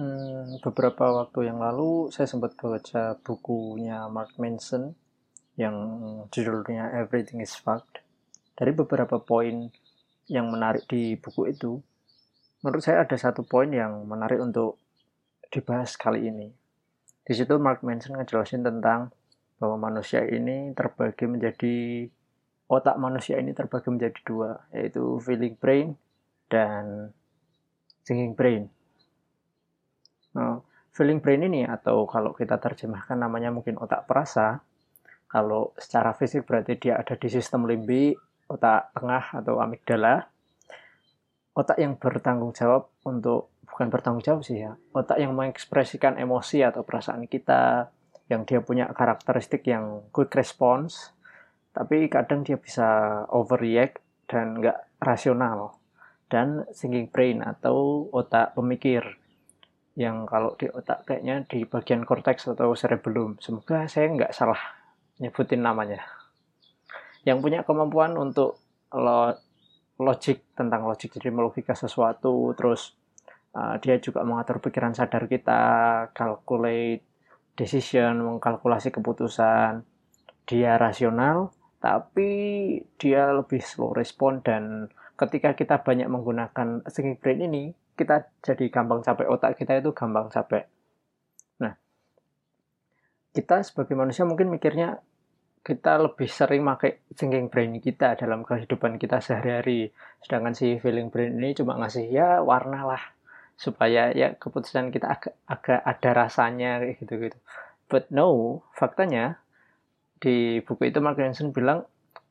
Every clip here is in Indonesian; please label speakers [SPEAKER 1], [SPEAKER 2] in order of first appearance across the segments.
[SPEAKER 1] Hmm, beberapa waktu yang lalu saya sempat baca bukunya Mark Manson yang judulnya Everything is Fucked. Dari beberapa poin yang menarik di buku itu, menurut saya ada satu poin yang menarik untuk dibahas kali ini. Di situ Mark Manson ngejelasin tentang bahwa manusia ini terbagi menjadi otak manusia ini terbagi menjadi dua, yaitu feeling brain dan thinking brain feeling brain ini atau kalau kita terjemahkan namanya mungkin otak perasa, kalau secara fisik berarti dia ada di sistem limbik, otak tengah atau amigdala. Otak yang bertanggung jawab untuk bukan bertanggung jawab sih ya, otak yang mengekspresikan emosi atau perasaan kita, yang dia punya karakteristik yang quick response, tapi kadang dia bisa overreact dan nggak rasional. Dan thinking brain atau otak pemikir yang kalau di otak kayaknya di bagian korteks atau cerebellum. Semoga saya nggak salah nyebutin namanya. Yang punya kemampuan untuk lo logik tentang logik jadi melogika sesuatu, terus uh, dia juga mengatur pikiran sadar kita, calculate decision, mengkalkulasi keputusan. Dia rasional, tapi dia lebih slow respon dan ketika kita banyak menggunakan thinking brain ini, kita jadi gampang capek. Otak kita itu gampang capek. Nah kita sebagai manusia mungkin mikirnya kita lebih sering pakai thinking brain kita dalam kehidupan kita sehari-hari. Sedangkan si feeling brain ini cuma ngasih ya warna lah supaya ya keputusan kita agak, agak ada rasanya kayak gitu gitu but no faktanya di buku itu Mark Manson bilang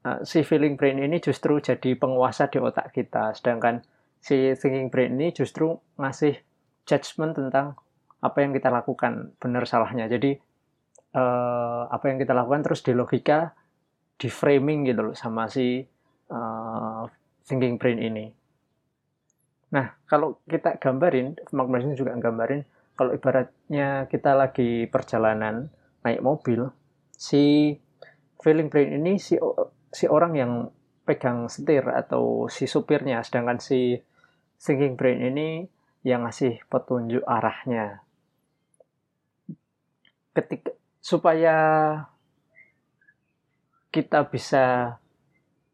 [SPEAKER 1] uh, si feeling brain ini justru jadi penguasa di otak kita. Sedangkan si thinking brain ini justru ngasih judgment tentang apa yang kita lakukan benar salahnya. Jadi uh, apa yang kita lakukan terus di logika di framing gitu loh sama si uh, thinking brain ini. Nah kalau kita gambarin Mark juga gambarin kalau ibaratnya kita lagi perjalanan naik mobil si feeling brain ini si si orang yang pegang setir atau si supirnya sedangkan si thinking brain ini yang ngasih petunjuk arahnya. Ketika supaya kita bisa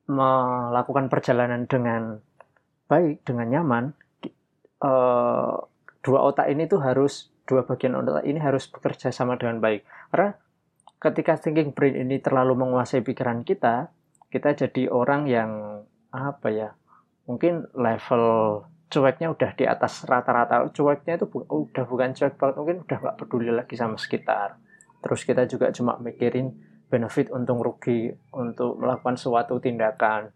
[SPEAKER 1] melakukan perjalanan dengan baik, dengan nyaman, eh, dua otak ini tuh harus dua bagian otak ini harus bekerja sama dengan baik. Karena ketika thinking brain ini terlalu menguasai pikiran kita, kita jadi orang yang apa ya? Mungkin level cueknya udah di atas rata-rata. Cueknya itu bu udah bukan cuek banget mungkin udah nggak peduli lagi sama sekitar. Terus kita juga cuma mikirin benefit untung rugi untuk melakukan suatu tindakan.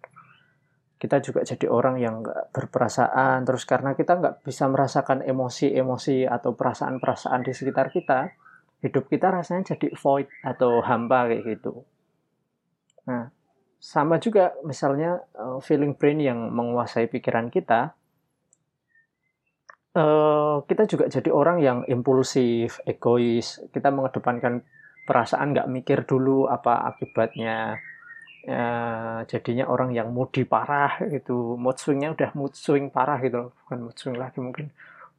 [SPEAKER 1] Kita juga jadi orang yang nggak berperasaan. Terus karena kita nggak bisa merasakan emosi-emosi atau perasaan-perasaan di sekitar kita hidup kita rasanya jadi void atau hampa kayak gitu. Nah sama juga misalnya eh, feeling brain yang menguasai pikiran kita uh, kita juga jadi orang yang impulsif, egois. Kita mengedepankan perasaan, nggak mikir dulu apa akibatnya. Uh, jadinya orang yang moody parah gitu, mood swingnya udah mood swing parah gitu, bukan mood swing lagi mungkin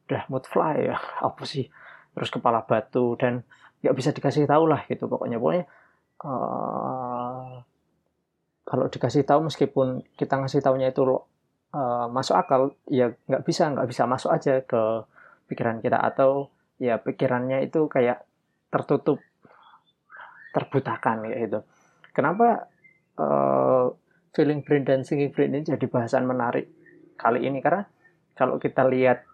[SPEAKER 1] udah mood fly ya, apa sih? Terus kepala batu dan nggak bisa dikasih tahu lah gitu pokoknya pokoknya uh, kalau dikasih tahu meskipun kita ngasih taunya itu uh, masuk akal ya nggak bisa nggak bisa masuk aja ke pikiran kita. Atau ya pikirannya itu kayak tertutup terbutakan kayak gitu. Kenapa uh, feeling brain dan thinking brain ini jadi bahasan menarik kali ini? Karena kalau kita lihat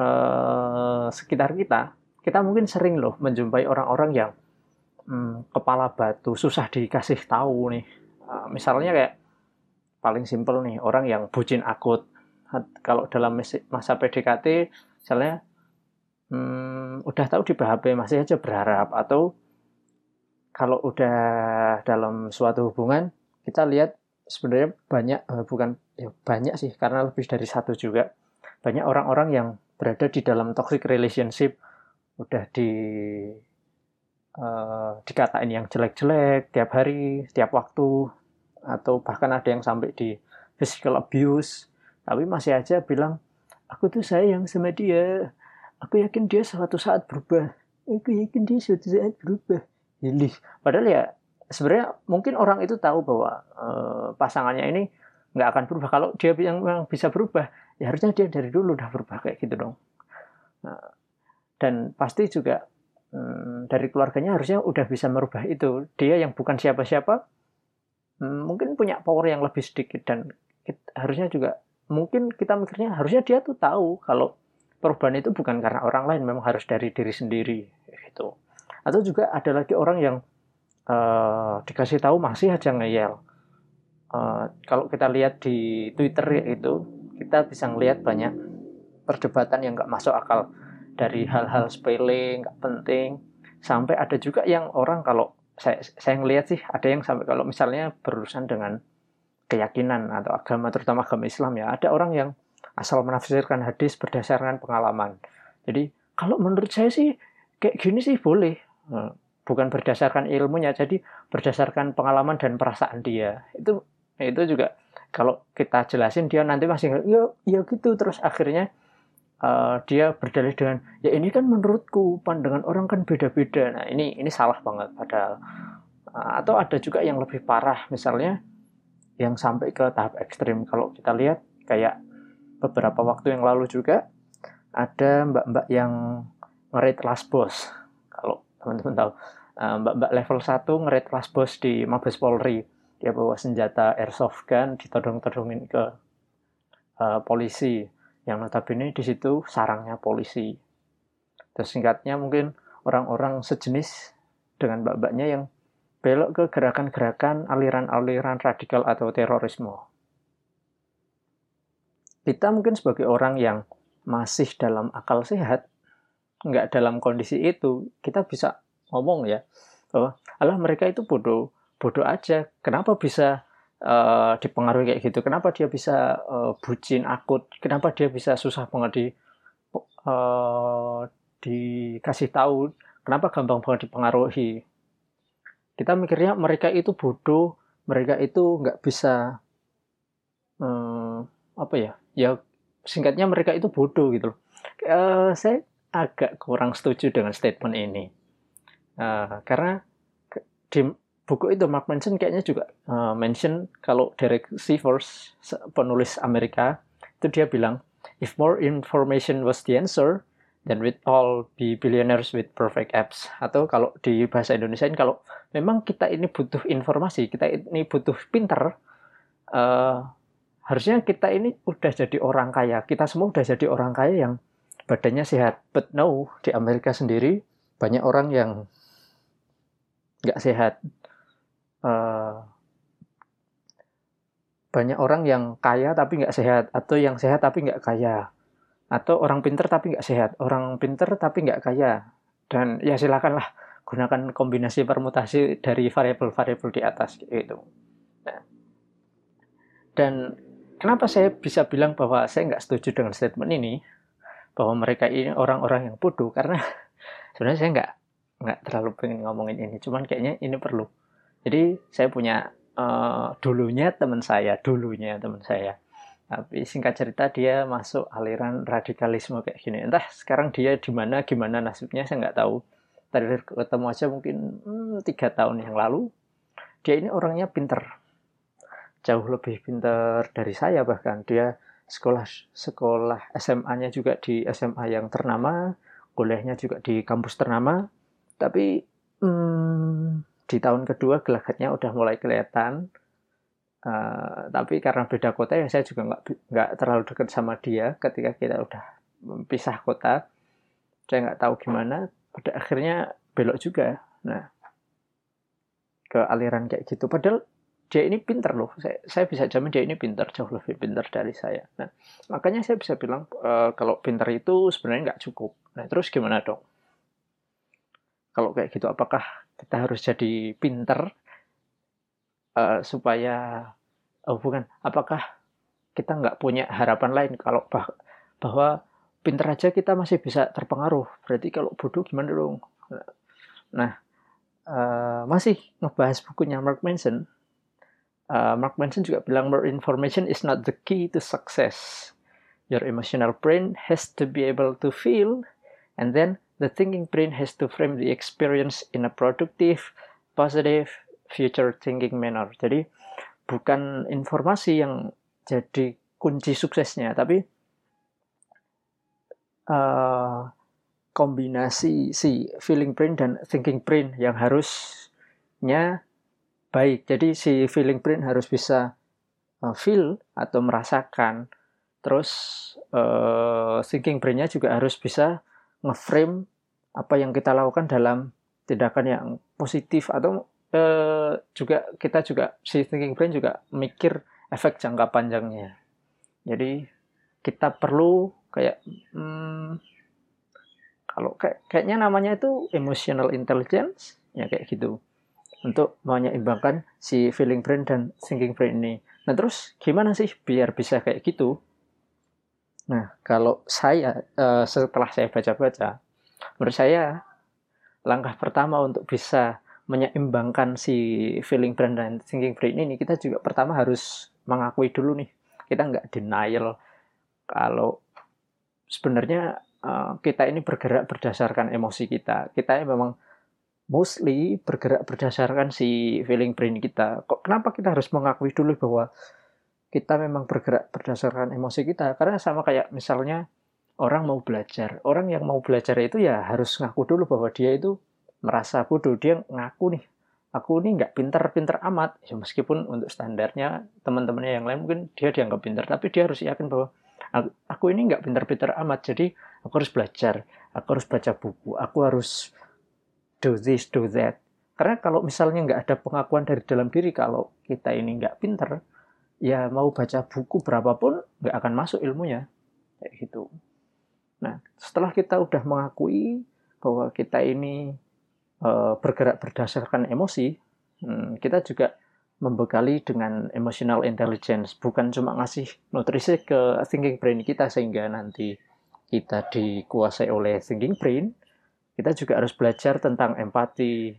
[SPEAKER 1] uh, sekitar kita kita mungkin sering loh menjumpai orang-orang yang hmm, kepala batu susah dikasih tahu nih uh, misalnya kayak paling simpel nih orang yang bucin akut. Kalau dalam masa PDKT misalnya hmm, udah tahu di BHP masih aja berharap. Atau kalau udah dalam suatu hubungan kita lihat sebenarnya banyak eh, bukan ya banyak sih karena lebih dari satu juga. Banyak orang-orang yang berada di dalam toxic relationship. Udah di uh, dikatain yang jelek-jelek tiap hari tiap waktu atau bahkan ada yang sampai di physical abuse. Tapi masih aja bilang aku tuh sayang sama dia. Aku yakin dia suatu saat berubah. Aku yakin dia suatu saat berubah. Ini padahal ya sebenarnya mungkin orang itu tahu bahwa uh, pasangannya ini nggak akan berubah. Kalau dia yang, yang bisa berubah ya harusnya dia dari dulu udah berubah kayak gitu dong. Nah, dan pasti juga hmm, dari keluarganya harusnya udah bisa merubah itu. Dia yang bukan siapa-siapa hmm, mungkin punya power yang lebih sedikit dan kita, harusnya juga mungkin kita mikirnya harusnya dia tuh tahu kalau perubahan itu bukan karena orang lain memang harus dari diri sendiri gitu. Atau juga ada lagi orang yang uh, dikasih tahu masih aja ngeyel. Uh, kalau kita lihat di Twitter itu kita bisa ngelihat banyak perdebatan yang nggak masuk akal dari hal-hal sepele nggak penting. Sampai ada juga yang orang kalau saya saya ngelihat sih ada yang sampai kalau misalnya berurusan dengan keyakinan atau agama terutama agama Islam ya ada orang yang asal menafsirkan hadis berdasarkan pengalaman. Jadi kalau menurut saya sih kayak gini sih boleh. Nah, bukan berdasarkan ilmunya jadi berdasarkan pengalaman dan perasaan dia. Itu itu juga kalau kita jelasin dia nanti masih ya ya gitu terus akhirnya uh, dia berdalih dengan ya ini kan menurutku pandangan orang kan beda-beda. Nah ini ini salah banget. Padahal uh, atau ada juga yang lebih parah. Misalnya yang sampai ke tahap ekstrim. Kalau kita lihat kayak beberapa waktu yang lalu juga ada mbak-mbak yang ngerit last boss kalau teman-teman tahu eh, mbak-mbak level 1 ngerit last boss di Mabes Polri. Dia bawa senjata airsoft gun ditodong-todongin ke uh, polisi yang notabene di situ sarangnya polisi. Terus singkatnya mungkin orang-orang sejenis dengan mbak-mbaknya yang belok ke gerakan-gerakan aliran-aliran radikal atau terorisme. Kita mungkin sebagai orang yang masih dalam akal sehat nggak dalam kondisi itu kita bisa ngomong ya bahwa Allah mereka itu bodoh bodoh aja. Kenapa bisa uh, dipengaruhi kayak gitu. Kenapa dia bisa uh, bucin akut? Kenapa dia bisa susah banget di uh, dikasih tahu? Kenapa gampang banget dipengaruhi? Kita mikirnya mereka itu bodoh mereka itu nggak bisa um, apa ya? Ya singkatnya mereka itu bodoh gitu loh. Uh, saya agak kurang setuju dengan statement ini. Uh, karena di buku itu Mark Manson kayaknya juga uh, mention kalau Derek Sivers penulis Amerika itu dia bilang if more information was the answer then we'd all be billionaires with perfect apps. Atau kalau di bahasa Indonesia ini kalau memang kita ini butuh informasi kita ini butuh pinter uh, harusnya kita ini udah jadi orang kaya. Kita semua udah jadi orang kaya yang badannya sehat. But no di Amerika sendiri banyak orang yang nggak sehat uh, banyak orang yang kaya tapi nggak sehat atau yang sehat tapi nggak kaya atau orang pinter tapi nggak sehat orang pinter tapi nggak kaya. Dan ya silakanlah gunakan kombinasi permutasi dari variabel-variabel di atas gitu. Nah, dan kenapa saya bisa bilang bahwa saya nggak setuju dengan statement ini? Bahwa mereka ini orang-orang yang bodoh karena sebenarnya saya nggak nggak terlalu pengen ngomongin ini cuman kayaknya ini perlu jadi saya punya uh, dulunya teman saya, dulunya teman saya. Tapi singkat cerita dia masuk aliran radikalisme kayak gini. Entah sekarang dia di mana, gimana nasibnya saya nggak tahu. Tadi ketemu aja mungkin hmm, tiga tahun yang lalu. Dia ini orangnya pinter, jauh lebih pinter dari saya bahkan. Dia sekolah sekolah SMA-nya juga di SMA yang ternama, kuliahnya juga di kampus ternama. Tapi hmm, di tahun kedua gelagatnya udah mulai kelihatan. Uh, tapi karena beda kota ya saya juga nggak nggak terlalu dekat sama dia ketika kita udah pisah kota. Saya nggak tahu gimana. Pada akhirnya belok juga. Nah ke aliran kayak gitu. Padahal dia ini pinter loh. Saya, saya bisa jamin dia ini pinter jauh lebih pinter dari saya. Nah makanya saya bisa bilang uh, kalau pinter itu sebenarnya nggak cukup. Nah terus gimana dong? Kalau kayak gitu apakah kita harus jadi pinter uh, supaya oh bukan apakah kita nggak punya harapan lain kalau bah bahwa pinter aja kita masih bisa terpengaruh. Berarti kalau bodoh gimana dong? Nah uh, masih ngebahas bukunya Mark Manson. Uh, Mark Manson juga bilang more information is not the key to success. Your emotional brain has to be able to feel and then the thinking brain has to frame the experience in a productive, positive, future thinking manner. Jadi bukan informasi yang jadi kunci suksesnya, tapi uh, kombinasi si feeling brain dan thinking brain yang harusnya baik. Jadi si feeling brain harus bisa uh, feel atau merasakan. Terus uh, thinking brainnya juga harus bisa ngeframe apa yang kita lakukan dalam tindakan yang positif atau uh, juga kita juga si thinking brain juga mikir efek jangka panjangnya. Jadi kita perlu kayak hmm, kalau kayak, kayaknya namanya itu emotional intelligence ya kayak gitu untuk menyeimbangkan si feeling brain dan thinking brain ini. Nah terus gimana sih biar bisa kayak gitu? Nah kalau saya uh, setelah saya baca-baca, menurut saya langkah pertama untuk bisa menyeimbangkan si feeling brain dan thinking brain ini kita juga pertama harus mengakui dulu nih kita nggak denial kalau sebenarnya uh, kita ini bergerak berdasarkan emosi kita kita memang mostly bergerak berdasarkan si feeling brain kita. Kok kenapa kita harus mengakui dulu bahwa kita memang bergerak berdasarkan emosi kita? Karena sama kayak misalnya orang mau belajar. Orang yang mau belajar itu ya harus ngaku dulu bahwa dia itu merasa bodoh. Dia ngaku nih, aku ini nggak pinter-pinter amat. Ya, meskipun untuk standarnya teman-temannya yang lain mungkin dia dianggap pinter, tapi dia harus yakin bahwa aku ini nggak pinter-pinter amat. Jadi aku harus belajar, aku harus baca buku, aku harus do this, do that. Karena kalau misalnya nggak ada pengakuan dari dalam diri kalau kita ini nggak pinter, ya mau baca buku berapapun nggak akan masuk ilmunya. Kayak gitu. Nah, setelah kita udah mengakui bahwa kita ini uh, bergerak berdasarkan emosi, hmm, kita juga membekali dengan emotional intelligence, bukan cuma ngasih nutrisi ke thinking brain kita sehingga nanti kita dikuasai oleh thinking brain, kita juga harus belajar tentang empati.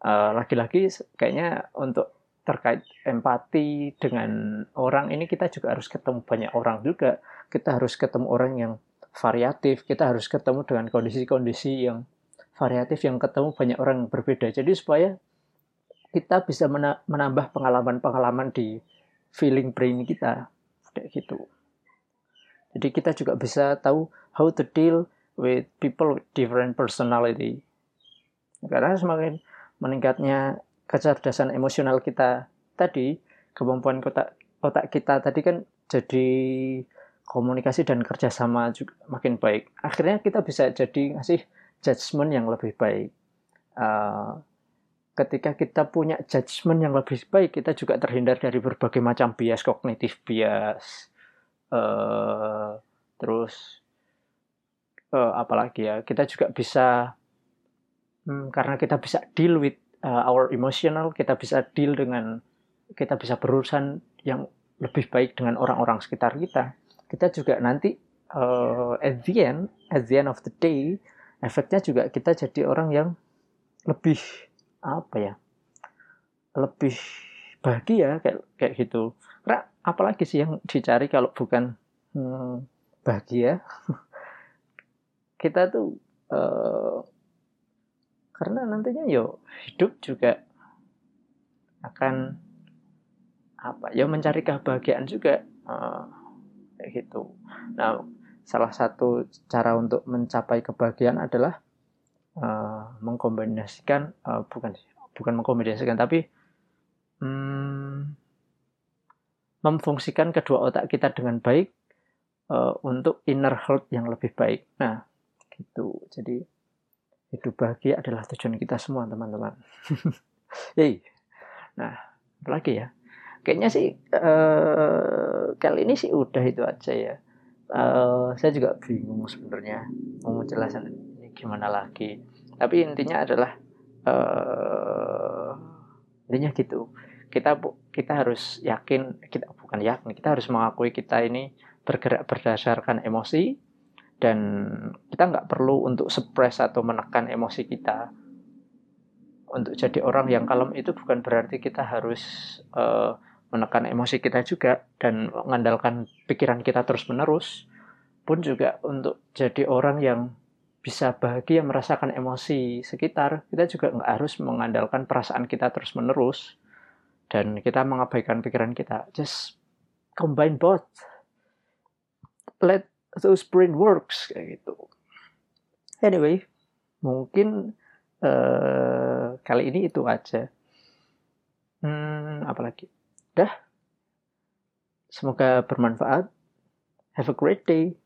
[SPEAKER 1] Eh, lagi-lagi uh, kayaknya untuk terkait empati dengan orang ini kita juga harus ketemu banyak orang juga. Kita harus ketemu orang yang variatif, kita harus ketemu dengan kondisi-kondisi yang variatif yang ketemu banyak orang yang berbeda. Jadi supaya kita bisa menambah pengalaman-pengalaman di feeling brain kita kayak gitu. Jadi kita juga bisa tahu how to deal with people with different personality. Karena semakin meningkatnya kecerdasan emosional kita tadi, kemampuan otak, otak kita tadi kan jadi komunikasi dan kerjasama juga makin baik. Akhirnya kita bisa jadi ngasih judgement yang lebih baik. Uh, ketika kita punya judgement yang lebih baik, kita juga terhindar dari berbagai macam bias kognitif, bias, uh, terus uh, apalagi ya kita juga bisa hmm, karena kita bisa deal with uh, our emotional kita bisa deal dengan kita bisa berurusan yang lebih baik dengan orang-orang sekitar kita. Kita juga nanti uh, at the end at the end of the day efeknya juga kita jadi orang yang lebih apa ya lebih bahagia kayak kayak gitu. Karena apalagi sih yang dicari kalau bukan hmm, bahagia? Kita tuh uh, karena nantinya yo hidup juga akan apa ya mencari kebahagiaan juga uh, gitu. Nah, salah satu cara untuk mencapai kebahagiaan adalah uh, mengkombinasikan uh, bukan bukan mengkombinasikan tapi hmm, memfungsikan kedua otak kita dengan baik uh, untuk inner health yang lebih baik. Nah, gitu jadi hidup bahagia adalah tujuan kita semua teman-teman. Yey. nah apalagi ya? Kayaknya sih uh, kali ini sih udah itu aja ya. Uh, saya juga bingung sebenarnya mau menjelaskan ini gimana lagi. Tapi intinya adalah uh, intinya gitu. Kita kita harus yakin kita bukan yakin kita harus mengakui kita ini bergerak berdasarkan emosi dan kita nggak perlu untuk suppress atau menekan emosi kita untuk jadi orang yang kalem itu bukan berarti kita harus uh, menekan emosi kita juga dan mengandalkan pikiran kita terus menerus pun juga untuk jadi orang yang bisa bahagia merasakan emosi sekitar, kita juga nggak harus mengandalkan perasaan kita terus menerus dan kita mengabaikan pikiran kita. Just combine both. Let those brain works kayak gitu. Anyway, mungkin uh, kali ini itu aja. Hmm, apalagi? Dah. Semoga bermanfaat. Have a great day.